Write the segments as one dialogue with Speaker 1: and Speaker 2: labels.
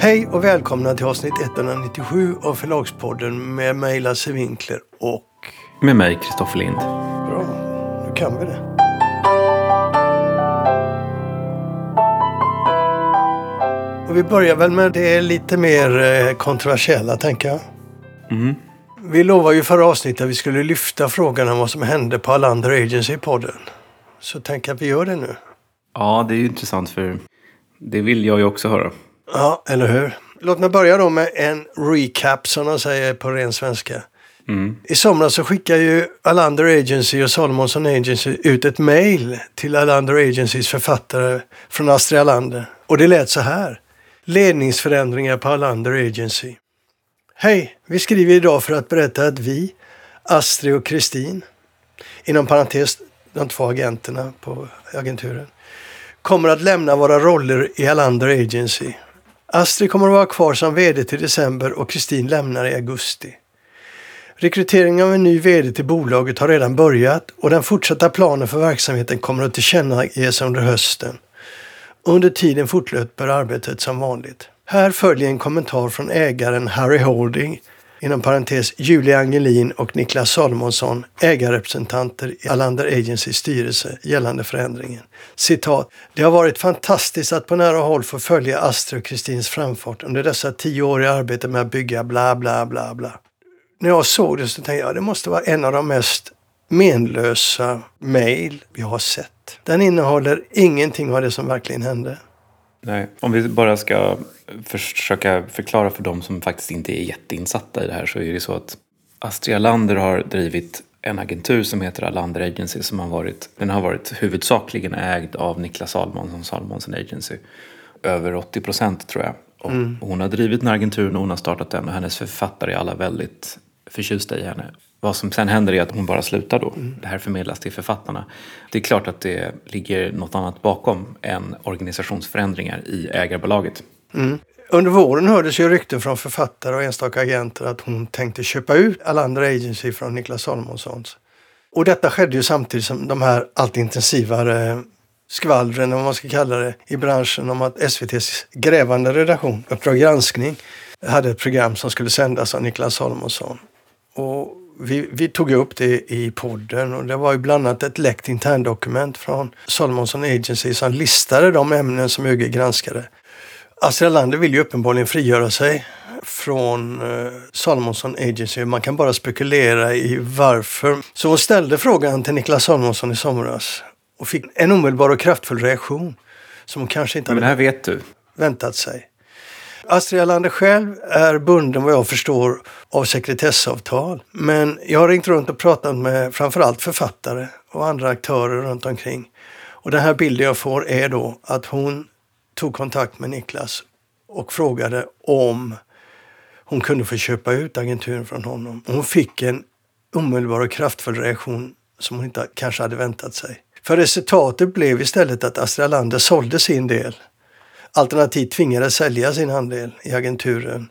Speaker 1: Hej och välkomna till avsnitt 197 av Förlagspodden med mig Lasse Winkler och...
Speaker 2: Med mig, Kristoffer Lind.
Speaker 1: Bra, nu kan vi det. Och vi börjar väl med det lite mer eh, kontroversiella, tänker jag.
Speaker 2: Mm.
Speaker 1: Vi lovade ju förra avsnittet att vi skulle lyfta frågan om vad som hände på Alander Agency i podden. Så tänk att vi gör det nu.
Speaker 2: Ja, det är ju intressant för det vill jag ju också höra.
Speaker 1: Ja, eller hur? Låt mig börja då med en recap som de säger på ren svenska.
Speaker 2: Mm.
Speaker 1: I somras så skickade ju Alander Agency och Salomonson Agency ut ett mail till Alander Agencys författare från Astrid Alander. Och det lät så här. Ledningsförändringar på Alander Agency. Hej! Vi skriver idag för att berätta att vi, Astrid och Kristin, inom parentes de två agenterna på agenturen, kommer att lämna våra roller i Alander Agency. Astrid kommer att vara kvar som VD till december och Kristin lämnar i augusti. Rekryteringen av en ny VD till bolaget har redan börjat och den fortsatta planen för verksamheten kommer att tillkännages under hösten. Under tiden fortlöper arbetet som vanligt. Här följer en kommentar från ägaren Harry Holding, inom parentes Julia Angelin och Niklas Salomonsson, ägarrepresentanter i Alander Agencys styrelse gällande förändringen. Citat. Det har varit fantastiskt att på nära håll få följa Astrid och Kristins framfart under dessa tio år i arbete med att bygga bla bla bla bla. När jag såg det så tänkte jag det måste vara en av de mest menlösa mejl jag har sett. Den innehåller ingenting av det som verkligen hände.
Speaker 2: Nej, om vi bara ska försöka förklara för dem som faktiskt inte är jätteinsatta i det här så är det så att Astrid Alander har drivit en agentur som heter Alander Agency som har varit, den har varit huvudsakligen ägd av Niklas Salmonsson, Salmonsson Agency. Över 80 procent tror jag. Och Hon har drivit den här agenturen och hon har startat den och hennes författare är alla väldigt förtjusta i henne. Vad som sen händer är att hon bara slutar då. Det här förmedlas till författarna. Det är klart att det ligger något annat bakom än organisationsförändringar i ägarbolaget.
Speaker 1: Under våren hördes ju rykten från författare och enstaka agenter att hon tänkte köpa ut Alander Agency från Niklas Salomonssons. Och detta skedde ju samtidigt som de här allt intensivare skvallren, vad man ska kalla det, i branschen om att SVTs grävande redaktion, Uppdrag granskning, hade ett program som skulle sändas av Niklas Salomonsson. Och vi, vi tog upp det i podden och det var ju bland annat ett läckt interndokument från Salomonsson Agency som listade de ämnen som ÖG granskade. Astrid Lander vill ju uppenbarligen frigöra sig från eh, Salomonsson Agency. Man kan bara spekulera i varför. Så hon ställde frågan till Niklas Salomonsson i somras och fick en omedelbar och kraftfull reaktion som hon kanske inte
Speaker 2: Men
Speaker 1: hade
Speaker 2: här vet du.
Speaker 1: väntat sig. Astrid Erlander själv är bunden vad jag förstår av sekretessavtal. Men jag har ringt runt och pratat med framförallt författare och andra aktörer runt omkring. Och den här bilden jag får är då att hon tog kontakt med Niklas och frågade om hon kunde få köpa ut agenturen från honom. Hon fick en omedelbar och kraftfull reaktion som hon inte kanske hade väntat sig. För resultatet blev istället att Astrid Erlander sålde sin del alternativt tvingades sälja sin andel i agenturen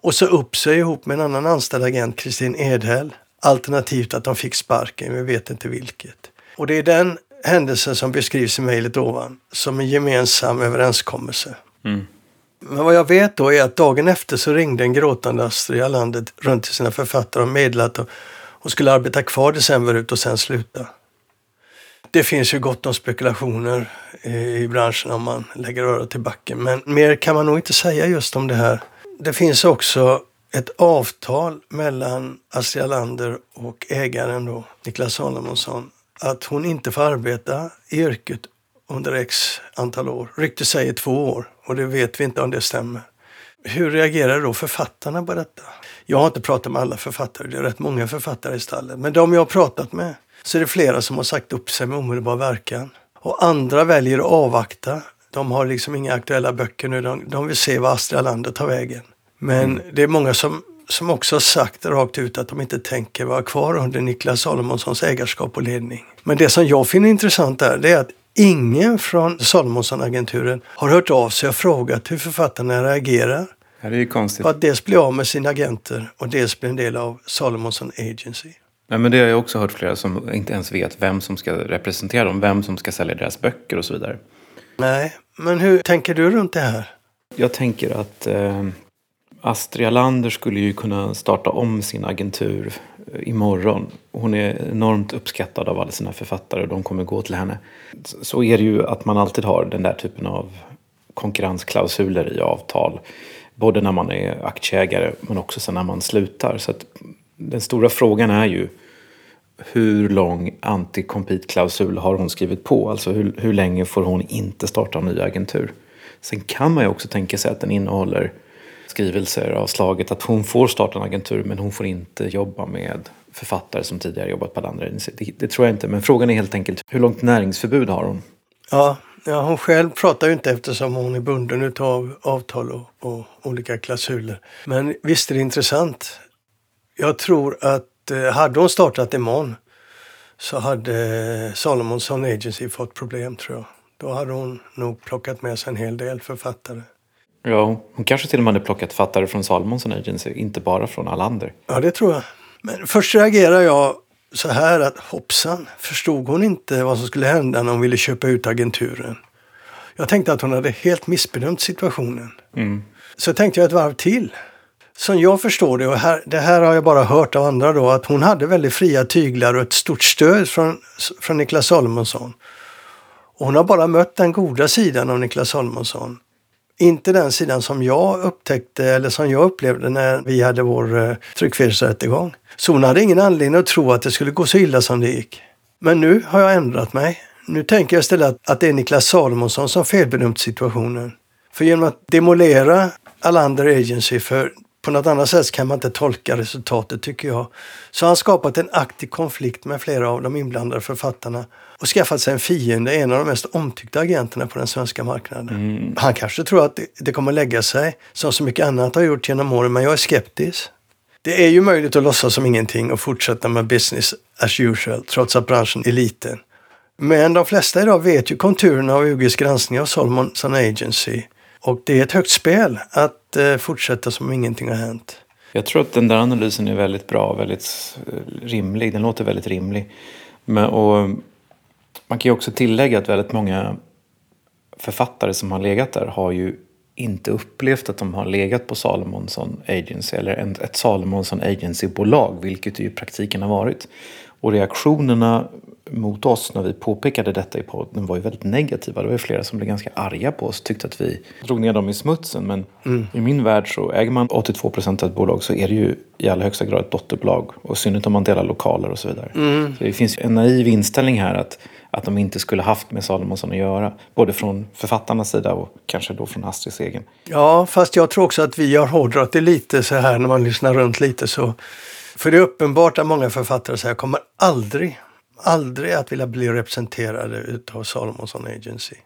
Speaker 1: och så upp sig ihop med en annan anställd agent, Kristin Edhäll. Alternativt att de fick sparken, vi vet inte vilket. Och det är den händelsen som beskrivs i mejlet ovan som en gemensam överenskommelse.
Speaker 2: Mm.
Speaker 1: Men vad jag vet då är att dagen efter så ringde en gråtande Astrid Alander runt till sina författare och meddelade att hon skulle arbeta kvar december ut och sen sluta. Det finns ju gott om spekulationer eh, i branschen om man lägger örat till backen. Men mer kan man nog inte säga just om det här. Det finns också ett avtal mellan Astrid Lander och ägaren då, Niklas Salomonsson, att hon inte får arbeta i yrket under x antal år. Ryktet säger två år och det vet vi inte om det stämmer. Hur reagerar då författarna på detta? Jag har inte pratat med alla författare, det är rätt många författare i stallet. Men de jag har pratat med så är det flera som har sagt upp sig med omedelbar verkan. Och andra väljer att avvakta. De har liksom inga aktuella böcker nu. De, de vill se vad Astrid Alander tar vägen. Men det är många som, som också har sagt rakt ut att de inte tänker vara kvar under Niklas Salomonssons ägarskap och ledning. Men det som jag finner intressant där, det är att ingen från Salomonson-agenturen har hört av sig och frågat hur författarna reagerar
Speaker 2: Ja, det är ju konstigt.
Speaker 1: på att dels bli av med sina agenter och dels bli en del av Salomonson Agency.
Speaker 2: Nej, men det har jag också hört flera som inte ens vet vem som ska representera dem, vem som ska sälja deras böcker och så vidare.
Speaker 1: Nej, men hur tänker du runt det här?
Speaker 2: jag tänker att eh, Astrid Alander skulle ju kunna starta om sin agentur eh, imorgon. Hon är enormt uppskattad av alla sina författare och de kommer gå till henne. Så är det ju att man alltid har den där typen av konkurrensklausuler i avtal. Både när man är aktieägare men också sen när man slutar. Så att den stora frågan är ju hur lång anti-compete-klausul har hon skrivit på? Alltså hur, hur länge får hon inte starta en ny agentur? Sen kan man ju också tänka sig att den innehåller skrivelser av slaget att hon får starta en agentur men hon får inte jobba med författare som tidigare jobbat på andra det, det tror jag inte. Men frågan är helt enkelt hur långt näringsförbud har hon?
Speaker 1: Ja, ja hon själv pratar ju inte eftersom hon är bunden av avtal och, och olika klausuler. Men visst är det intressant. Jag tror att eh, hade hon startat imorgon så hade Salomonsson Agency fått problem tror jag. Då hade hon nog plockat med sig en hel del författare.
Speaker 2: Ja, hon kanske till och med hade plockat författare från Salomonsson Agency, inte bara från Alander.
Speaker 1: Ja, det tror jag. Men först reagerar jag så här att hoppsan, förstod hon inte vad som skulle hända när hon ville köpa ut agenturen? Jag tänkte att hon hade helt missbedömt situationen. Mm. Så tänkte jag ett varv till. Som jag förstår det, och här, det här har jag bara hört av andra då, att hon hade väldigt fria tyglar och ett stort stöd från, från Niklas Salomonsson. Och hon har bara mött den goda sidan av Niklas Salomonsson. Inte den sidan som jag upptäckte eller som jag upplevde när vi hade vår eh, tryckfelsrättegång. Så hon hade ingen anledning att tro att det skulle gå så illa som det gick. Men nu har jag ändrat mig. Nu tänker jag istället att det är Niklas Salomonsson som felbedömt situationen. För genom att demolera Alander Agency för på något annat sätt kan man inte tolka resultatet tycker jag. Så han skapat en aktiv konflikt med flera av de inblandade författarna och skaffat sig en fiende, en av de mest omtyckta agenterna på den svenska marknaden. Mm. Han kanske tror att det, kommer lägga sig, som så mycket annat har gjort genom åren, men jag är skeptisk. Det är ju möjligt att låtsas som ingenting och fortsätta med business as usual, trots att branschen är liten. Men de flesta idag vet ju konturerna av UGs granskning av Solomon Agency. Och det är ett högt spel att eh, fortsätta som ingenting har hänt.
Speaker 2: Jag tror att den där analysen är väldigt bra, väldigt eh, rimlig. Den låter väldigt rimlig. Men, och man kan ju också tillägga att väldigt många författare som har legat där har ju inte upplevt att de har legat på Salomonsson Agency eller ett Salomonsson Agency-bolag, vilket det ju i praktiken har varit. Och reaktionerna mot oss när vi påpekade detta i podden var ju väldigt negativa. Det var ju flera som blev ganska arga på oss tyckte att vi drog ner dem i smutsen. Men mm. i min värld så äger man 82 procent av ett bolag så är det ju i allra högsta grad ett dotterbolag. Och synnerhet om man delar lokaler och så vidare. Mm. Så det finns en naiv inställning här att, att de inte skulle haft med Salomonsson att göra. Både från författarnas sida och kanske då från Astrids egen.
Speaker 1: Ja, fast jag tror också att vi har hårdrat det lite så här när man lyssnar runt lite så för det är uppenbart att många författare säger jag kommer aldrig, aldrig att vilja bli representerade utav Salomonsson Agency.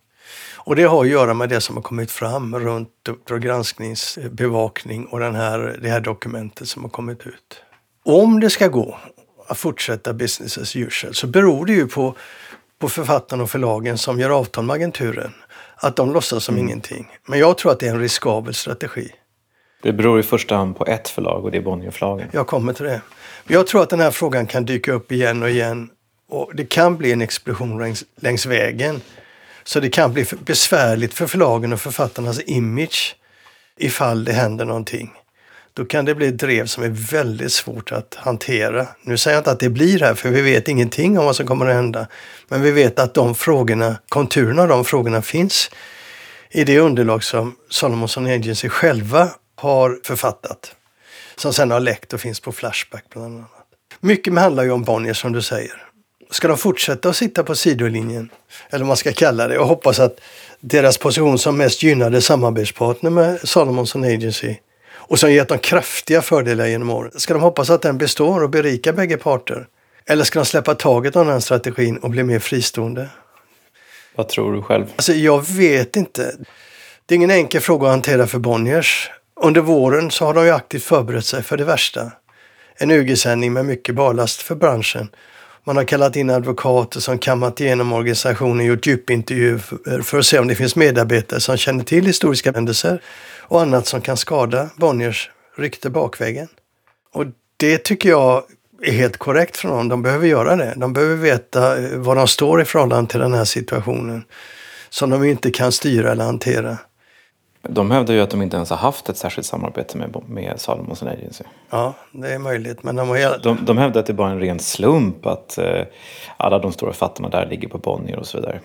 Speaker 1: Och det har att göra med det som har kommit fram runt Uppdrag granskningsbevakning och den här, det här dokumentet som har kommit ut. Om det ska gå att fortsätta business as usual så beror det ju på, på författarna och förlagen som gör avtal med agenturen. Att de låtsas som mm. ingenting. Men jag tror att det är en riskabel strategi.
Speaker 2: Det beror i första hand på ett förlag och det är Bonnierförlagen.
Speaker 1: Jag kommer till det. Jag tror att den här frågan kan dyka upp igen och igen. Och det kan bli en explosion längs, längs vägen. Så det kan bli besvärligt för förlagen och författarnas image ifall det händer någonting. Då kan det bli ett drev som är väldigt svårt att hantera. Nu säger jag inte att det blir här, för vi vet ingenting om vad som kommer att hända. Men vi vet att de frågorna, konturerna av de frågorna finns i det underlag som Solomonsson Agency själva har författat. Som sen har läckt och finns på Flashback bland annat. Mycket handlar ju om Bonnier som du säger. Ska de fortsätta att sitta på sidolinjen, eller vad man ska kalla det, och hoppas att deras position som mest gynnade samarbetspartner med Salomonsson Agency och som gett dem kraftiga fördelar genom åren. Ska de hoppas att den består och berikar bägge parter? Eller ska de släppa taget om den strategin och bli mer fristående?
Speaker 2: Vad tror du själv?
Speaker 1: Alltså, jag vet inte. Det är ingen enkel fråga att hantera för Bonniers. Under våren så har de ju aktivt förberett sig för det värsta. En UG-sändning med mycket barlast för branschen. Man har kallat in advokater som kammat igenom organisationen, gjort djupintervjuer för att se om det finns medarbetare som känner till historiska händelser och annat som kan skada Bonniers rykte bakvägen. Och det tycker jag är helt korrekt från dem. De behöver göra det. De behöver veta eh, var de står i förhållande till den här situationen som de inte kan styra eller hantera.
Speaker 2: De hävdar ju att de inte ens har haft ett särskilt samarbete med, med Salomonson Agency.
Speaker 1: Ja, det är möjligt. Men de, har.
Speaker 2: De, de hävdar att det är bara en ren slump att eh, alla de stora fattarna där ligger på Bonnier och så vidare.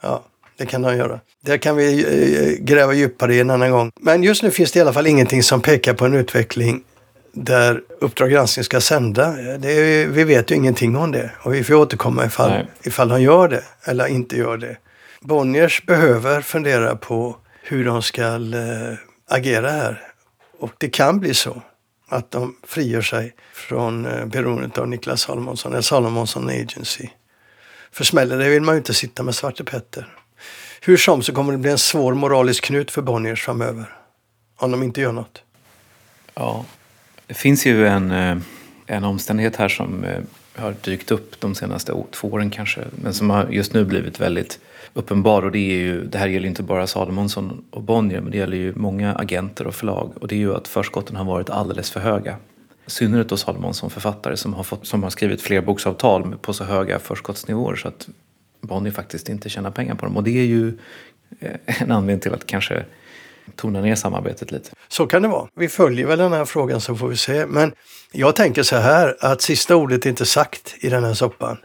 Speaker 1: Ja, det kan de göra. Det kan vi eh, gräva djupare i en annan gång. Men just nu finns det i alla fall ingenting som pekar på en utveckling där Uppdrag granskning ska sända. Det vi vet ju ingenting om det och vi får återkomma ifall, ifall de gör det eller inte gör det. Bonniers behöver fundera på hur de ska eh, agera här. Och det kan bli så att de frigör sig från eh, beroendet av Niklas Salomonsson eller Salomonsson Agency. För smäller det vill man ju inte sitta med Svarte Petter. Hur som så kommer det bli en svår moralisk knut för Bonniers framöver. Om de inte gör något.
Speaker 2: Ja, det finns ju en, eh, en omständighet här som har dykt upp de senaste två åren kanske. Men som har just nu blivit väldigt uppenbar. Och det, är ju, det här gäller inte bara Salomonsson och Bonnier men det gäller ju många agenter och förlag. Och det är ju att förskotten har varit alldeles för höga. I synnerhet då Salomonsson författare som har, fått, som har skrivit flerboksavtal på så höga förskottsnivåer så att Bonnier faktiskt inte tjänar pengar på dem. Och det är ju eh, en anledning till att kanske tona ner samarbetet lite.
Speaker 1: Så kan det vara. Vi följer väl den här frågan så får vi se. Men jag tänker så här att sista ordet är inte sagt i den här soppan.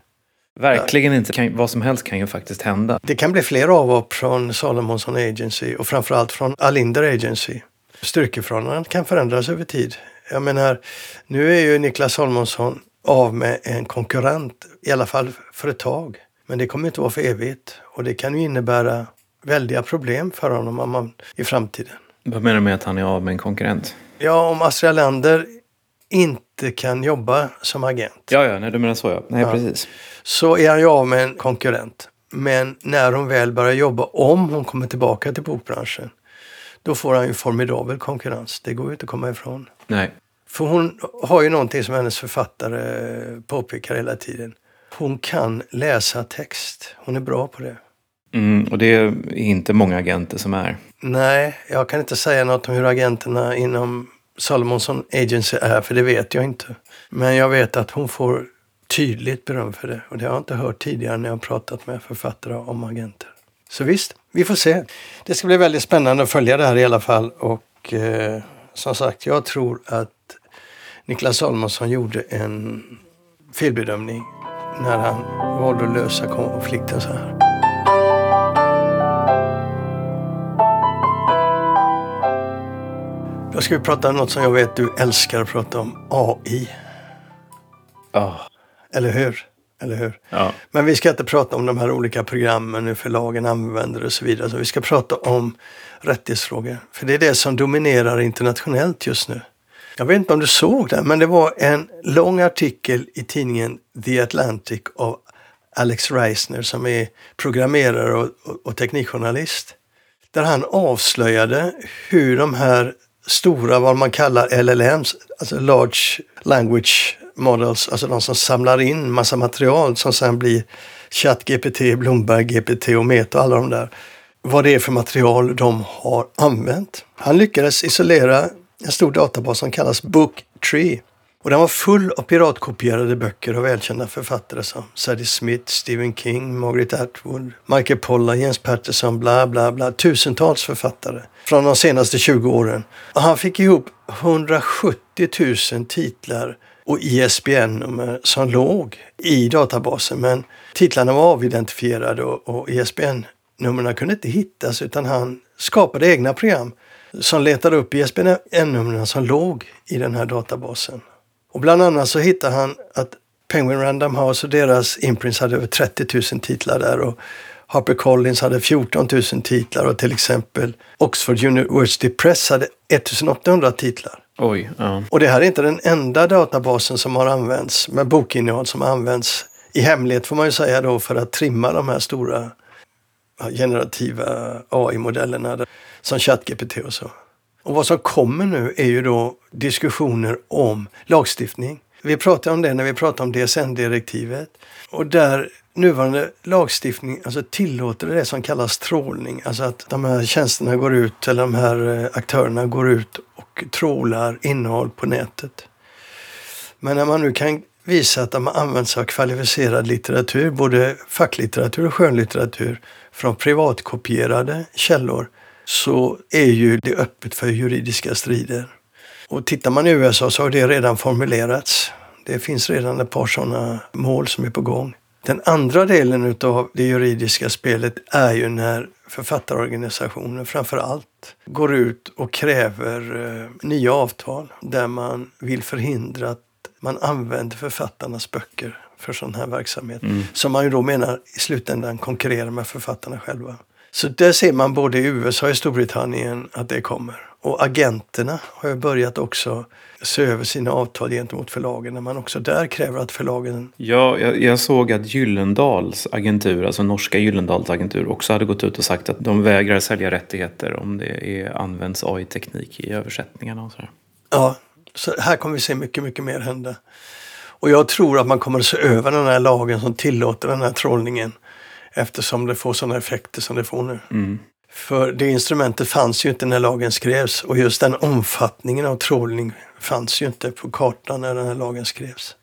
Speaker 2: Verkligen inte. Kan, vad som helst kan ju faktiskt hända.
Speaker 1: Det kan bli fler avhopp från Salomonsson Agency och framförallt från Alinder Agency. Styrkeförhållandena kan förändras över tid. Jag menar, nu är ju Niklas Salomonsson av med en konkurrent, i alla fall för ett tag. Men det kommer inte vara för evigt och det kan ju innebära väldiga problem för honom om man, i framtiden.
Speaker 2: Vad menar du med att han är av med en konkurrent?
Speaker 1: Ja, om Astrid Lander inte kan jobba som agent.
Speaker 2: Ja, ja, nej, du menar så ja. Nej, ja. precis.
Speaker 1: Så är han ju av med en konkurrent. Men när hon väl börjar jobba, om hon kommer tillbaka till bokbranschen, då får han ju formidabel konkurrens. Det går ju inte att komma ifrån.
Speaker 2: Nej.
Speaker 1: För hon har ju någonting som hennes författare påpekar hela tiden. Hon kan läsa text. Hon är bra på det.
Speaker 2: Mm, och det är inte många agenter som är.
Speaker 1: Nej, jag kan inte säga något om hur agenterna inom Salomonsson Agency är, för det vet jag inte. Men jag vet att hon får tydligt beröm för det. Och det har jag inte hört tidigare när jag har pratat med författare om agenter. Så visst, vi får se. Det ska bli väldigt spännande att följa det här i alla fall. Och eh, som sagt, jag tror att Niklas Salomonsson gjorde en felbedömning när han valde att lösa konflikten så här. Då ska vi prata om något som jag vet du älskar att prata om. AI.
Speaker 2: Oh.
Speaker 1: Eller hur? Eller hur?
Speaker 2: Ja.
Speaker 1: Men vi ska inte prata om de här olika programmen hur förlagen använder och så vidare. Så vi ska prata om rättighetsfrågor. För det är det som dominerar internationellt just nu. Jag vet inte om du såg det, men det var en lång artikel i tidningen The Atlantic av Alex Reisner som är programmerare och, och, och teknikjournalist. Där han avslöjade hur de här stora, vad man kallar LLMs, alltså Large Language Models, alltså de som samlar in massa material som sen blir ChatGPT, Bloomberg GPT och Meta och alla de där. Vad det är för material de har använt. Han lyckades isolera en stor databas som kallas Booktree. Och den var full av piratkopierade böcker av välkända författare som Sadie Smith, Stephen King, Margaret Atwood, Michael Pollan, Jens Patterson, bla bla bla. Tusentals författare från de senaste 20 åren. Och han fick ihop 170 000 titlar och ISBN-nummer som låg i databasen. Men titlarna var avidentifierade och, och ISBN-numren kunde inte hittas utan han skapade egna program som letade upp ISBN-numren som låg i den här databasen. Och bland annat så hittade han att Penguin Random House och deras imprints hade över 30 000 titlar där och Harper Collins hade 14 000 titlar och till exempel Oxford University Press hade 1800 titlar.
Speaker 2: Oj, ja.
Speaker 1: Och det här är inte den enda databasen som har använts med bokinnehåll som använts i hemlighet får man ju säga då för att trimma de här stora generativa AI-modellerna som ChatGPT och så. Och vad som kommer nu är ju då diskussioner om lagstiftning. Vi pratade om det när vi pratade om DSN-direktivet. Och där nuvarande lagstiftning alltså tillåter det som kallas trålning. Alltså att de här tjänsterna går ut, eller de här eh, aktörerna går ut och trålar innehåll på nätet. Men när man nu kan visa att de har använt sig av kvalificerad litteratur, både facklitteratur och skönlitteratur, från privatkopierade källor så är ju det öppet för juridiska strider. Och tittar man i USA så har det redan formulerats. Det finns redan ett par sådana mål som är på gång. Den andra delen av det juridiska spelet är ju när författarorganisationer framför allt går ut och kräver eh, nya avtal där man vill förhindra att man använder författarnas böcker för sån här verksamhet. Mm. Som man ju då menar i slutändan konkurrerar med författarna själva. Så där ser man både i USA och i Storbritannien att det kommer. Och agenterna har ju börjat också se över sina avtal gentemot förlagen när man också där kräver att förlagen...
Speaker 2: Ja, jag, jag såg att Gyllendals agentur, alltså norska Gyllendals agentur, också hade gått ut och sagt att de vägrar sälja rättigheter om det är, används AI-teknik i översättningarna och sådär.
Speaker 1: Ja, så här kommer vi se mycket, mycket mer hända. Och jag tror att man kommer att se över den här lagen som tillåter den här trollningen eftersom det får sådana effekter som det får nu. Mm. För det instrumentet fanns ju inte när lagen skrevs och just den omfattningen av trålning fanns ju inte på kartan när den här lagen skrevs.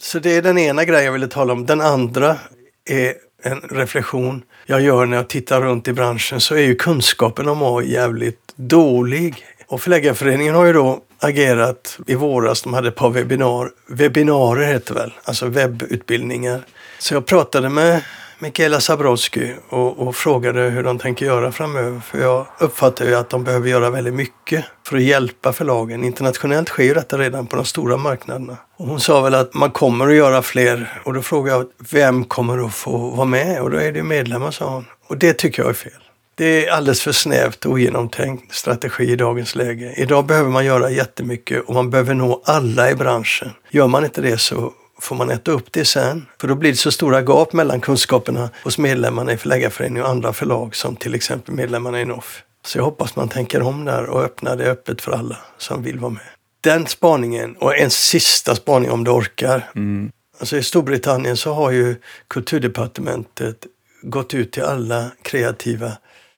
Speaker 1: Så det är den ena grejen jag ville tala om. Den andra är en reflektion jag gör när jag tittar runt i branschen så är ju kunskapen om AI jävligt dålig. Och Förläggarföreningen har ju då agerat i våras. De hade ett par webbinar, webbinarer heter väl, alltså webbutbildningar. Så jag pratade med Mikaela Zabrowski och, och, frågade hur de tänker göra framöver. För jag uppfattar ju att de behöver göra väldigt mycket för att hjälpa förlagen. Internationellt sker ju detta redan på de stora marknaderna. Och hon sa väl att man kommer att göra fler och då frågade jag vem kommer att få vara med? Och då är det medlemmar sa hon. Och det tycker jag är fel. Det är alldeles för snävt och ogenomtänkt strategi i dagens läge. Idag behöver man göra jättemycket och man behöver nå alla i branschen. Gör man inte det så får man äta upp det sen. För då blir det så stora gap mellan kunskaperna hos medlemmarna i Förläggarföreningen och andra förlag som till exempel medlemmarna i NOF. Så jag hoppas man tänker om där och öppnar det öppet för alla som vill vara med. Den spaningen och en sista spaning om du orkar. Mm. Alltså I Storbritannien så har ju kulturdepartementet gått ut till alla kreativa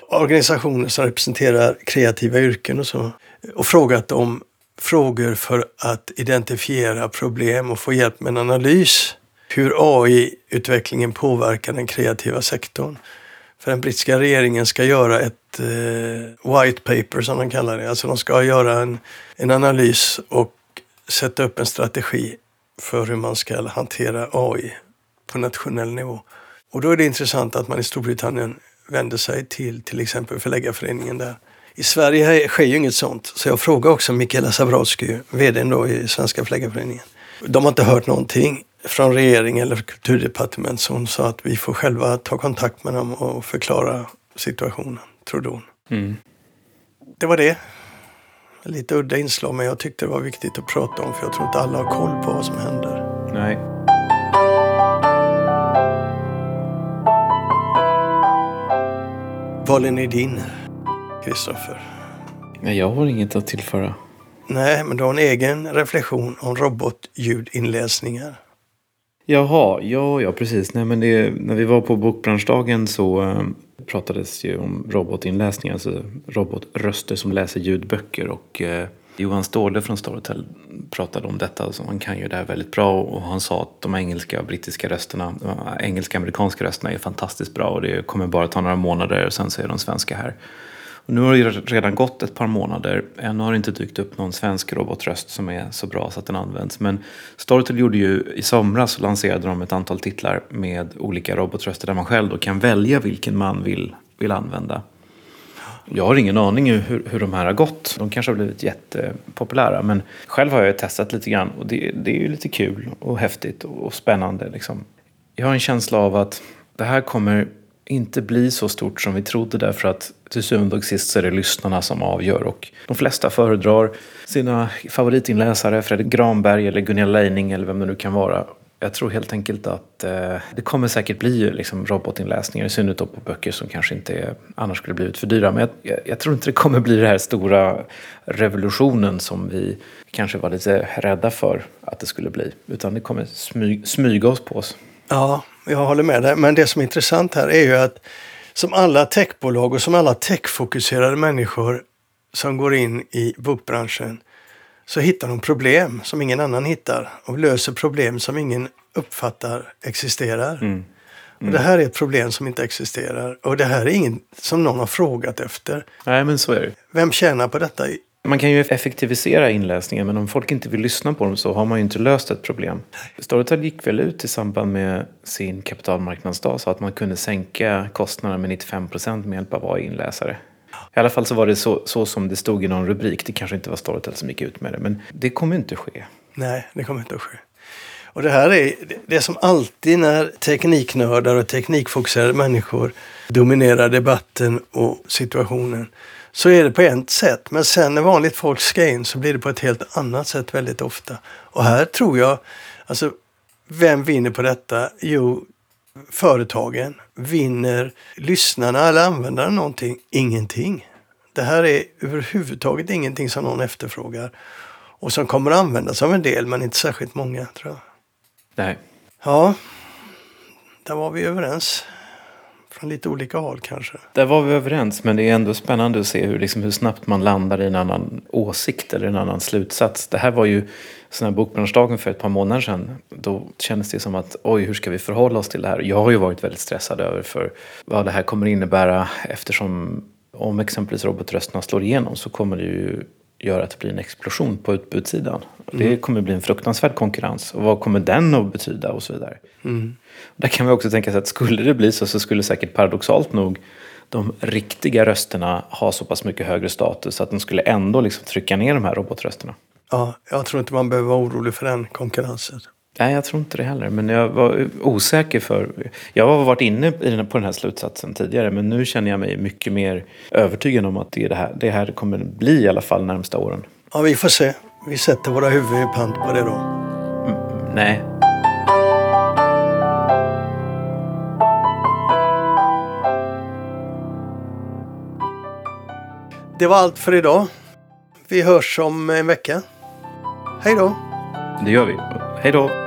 Speaker 1: organisationer som representerar kreativa yrken och så och frågat om frågor för att identifiera problem och få hjälp med en analys hur AI-utvecklingen påverkar den kreativa sektorn. För den brittiska regeringen ska göra ett eh, white paper som de kallar det. Alltså de ska göra en, en analys och sätta upp en strategi för hur man ska hantera AI på nationell nivå. Och då är det intressant att man i Storbritannien vänder sig till till exempel Förläggarföreningen där i Sverige sker ju inget sånt. Så jag frågade också Mikaela Zabrowski, vd då i Svenska Förläggarföreningen. De har inte hört någonting från regering eller kulturdepartement så hon sa att vi får själva ta kontakt med dem och förklara situationen, trodde hon. Mm. Det var det. Lite udda inslag men jag tyckte det var viktigt att prata om för jag tror inte alla har koll på vad som händer.
Speaker 2: Nej.
Speaker 1: Valen är din. Kristoffer?
Speaker 2: Jag har inget att tillföra.
Speaker 1: Nej, men du har en egen reflektion om robotljudinläsningar.
Speaker 2: Jaha, ja, ja precis. Nej, men det, när vi var på Bokbranschdagen så äh, pratades ju om robotinläsningar, alltså robotröster som läser ljudböcker. Och äh, Johan Ståhle från Storytel pratade om detta. Alltså, han kan ju det här väldigt bra och han sa att de engelska och brittiska rösterna, engelska och amerikanska rösterna är fantastiskt bra och det kommer bara ta några månader och sen så är de svenska här. Och nu har det redan gått ett par månader. Ännu har det inte dykt upp någon svensk robotröst som är så bra så att den används. Men Storytel gjorde ju i somras lanserade de ett antal titlar med olika robotröster där man själv då kan välja vilken man vill, vill använda. Jag har ingen aning hur, hur de här har gått. De kanske har blivit jättepopulära. Men själv har jag testat lite grann och det, det är ju lite kul och häftigt och spännande. Liksom. Jag har en känsla av att det här kommer inte bli så stort som vi trodde därför att till syvende och sist så är det lyssnarna som avgör och de flesta föredrar sina favoritinläsare, Fredrik Granberg eller Gunilla Leining eller vem det nu kan vara. Jag tror helt enkelt att eh, det kommer säkert bli liksom, robotinläsningar, i synnerhet på böcker som kanske inte är, annars skulle blivit för dyra. Men jag, jag, tror inte det kommer bli den här stora revolutionen som vi kanske var lite rädda för att det skulle bli. Utan det kommer smy, smyga oss på oss.
Speaker 1: Ja, jag håller med dig. Men det som är intressant här är ju att som alla techbolag och som alla techfokuserade människor som går in i bokbranschen så hittar de problem som ingen annan hittar och löser problem som ingen uppfattar existerar. Mm. Och det här är ett problem som inte existerar. Och det här är inget som någon har frågat efter.
Speaker 2: Nej, men så är det.
Speaker 1: Vem tjänar på detta?
Speaker 2: Man kan ju effektivisera inläsningen men om folk inte vill lyssna på dem så har man ju inte löst ett problem. Storytel gick väl ut i samband med sin kapitalmarknadsdag så att man kunde sänka kostnaderna med 95 procent med hjälp av AI-inläsare. I alla fall så var det så, så som det stod i någon rubrik. Det kanske inte var Storytel som gick ut med det men det kommer inte ske.
Speaker 1: Nej, det kommer inte att ske. Och det här är det är som alltid när tekniknördar och teknikfokuserade människor dominerar debatten och situationen. Så är det på ett sätt, men sen när vanligt folk ska in så blir det på ett helt annat sätt väldigt ofta. Och här tror jag, alltså vem vinner på detta? Jo, företagen. Vinner lyssnarna eller användarna någonting? Ingenting. Det här är överhuvudtaget ingenting som någon efterfrågar och som kommer att användas av en del, men inte särskilt många tror jag.
Speaker 2: Nej.
Speaker 1: Ja, där var vi överens. Från lite olika håll kanske.
Speaker 2: Där var vi överens, men det är ändå spännande att se hur, liksom, hur snabbt man landar i en annan åsikt eller en annan slutsats. Det här var ju sån här bokbranschdagen för ett par månader sedan. Då kändes det som att oj, hur ska vi förhålla oss till det här? Jag har ju varit väldigt stressad över för vad det här kommer innebära eftersom om exempelvis robotrösterna slår igenom så kommer det ju göra att det blir en explosion på utbudssidan. Det kommer bli en fruktansvärd konkurrens. Och vad kommer den att betyda och så vidare.
Speaker 1: Mm.
Speaker 2: Där kan vi också tänka sig att skulle det bli så så skulle säkert paradoxalt nog de riktiga rösterna ha så pass mycket högre status att de skulle ändå liksom trycka ner de här robotrösterna.
Speaker 1: Ja, jag tror inte man behöver vara orolig för den konkurrensen.
Speaker 2: Nej, jag tror inte det heller. Men jag var osäker för... Jag har varit inne på den här slutsatsen tidigare men nu känner jag mig mycket mer övertygad om att det, är det, här, det här kommer bli i alla fall närmsta åren.
Speaker 1: Ja, vi får se. Vi sätter våra huvuden i pant på det då.
Speaker 2: Nej.
Speaker 1: Det var allt för idag. Vi hörs om en vecka. Hej då!
Speaker 2: Det gör vi. Hej då!